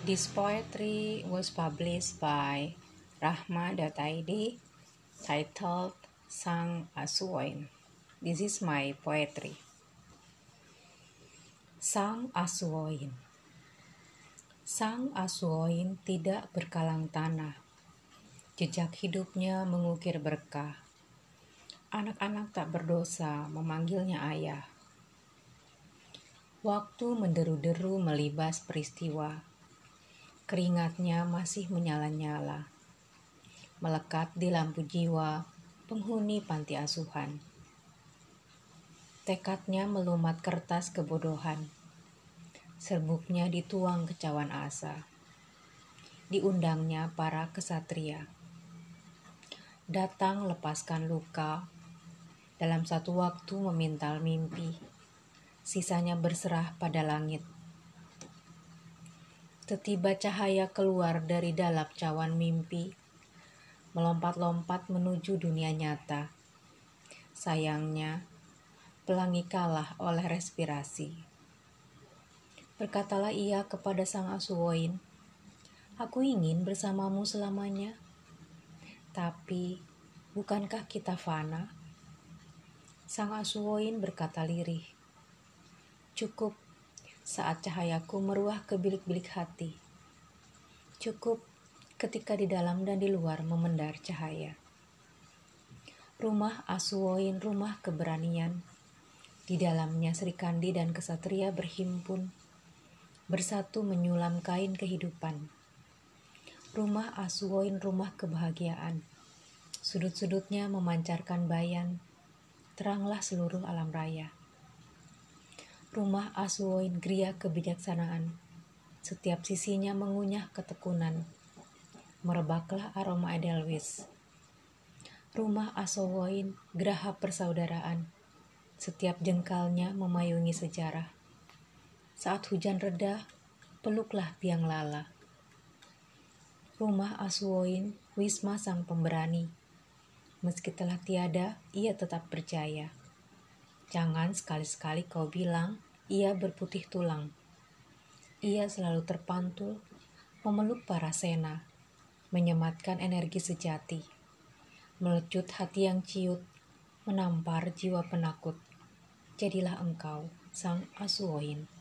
This poetry was published by Rahma.id titled Sang Asuoin. This is my poetry. Sang Asuoin Sang Asuoin tidak berkalang tanah. Jejak hidupnya mengukir berkah. Anak-anak tak berdosa memanggilnya ayah. Waktu menderu-deru melibas peristiwa. Keringatnya masih menyala-nyala. Melekat di lampu jiwa penghuni panti asuhan. Tekadnya melumat kertas kebodohan. Serbuknya dituang ke cawan asa. Diundangnya para kesatria. Datang lepaskan luka dalam satu waktu memintal mimpi, sisanya berserah pada langit. Setiba cahaya keluar dari dalam cawan mimpi, melompat-lompat menuju dunia nyata. Sayangnya, pelangi kalah oleh respirasi. Berkatalah ia kepada sang asuoin, Aku ingin bersamamu selamanya. Tapi, bukankah kita fana? Sang Asuoin berkata lirih, Cukup saat cahayaku meruah ke bilik-bilik hati. Cukup ketika di dalam dan di luar memendar cahaya. Rumah Asuoin rumah keberanian. Di dalamnya Sri Kandi dan kesatria berhimpun, bersatu menyulam kain kehidupan. Rumah Asuoin rumah kebahagiaan. Sudut-sudutnya memancarkan bayan, teranglah seluruh alam raya. Rumah Asuoin gria kebijaksanaan, setiap sisinya mengunyah ketekunan, merebaklah aroma Edelweiss. Rumah Asuoin geraha persaudaraan, setiap jengkalnya memayungi sejarah. Saat hujan reda, peluklah biang lala. Rumah Asuoin, Wisma sang pemberani, Meski telah tiada, ia tetap percaya. Jangan sekali-sekali kau bilang, ia berputih tulang. Ia selalu terpantul, memeluk para sena, menyematkan energi sejati, melecut hati yang ciut, menampar jiwa penakut. Jadilah engkau, sang asuoin.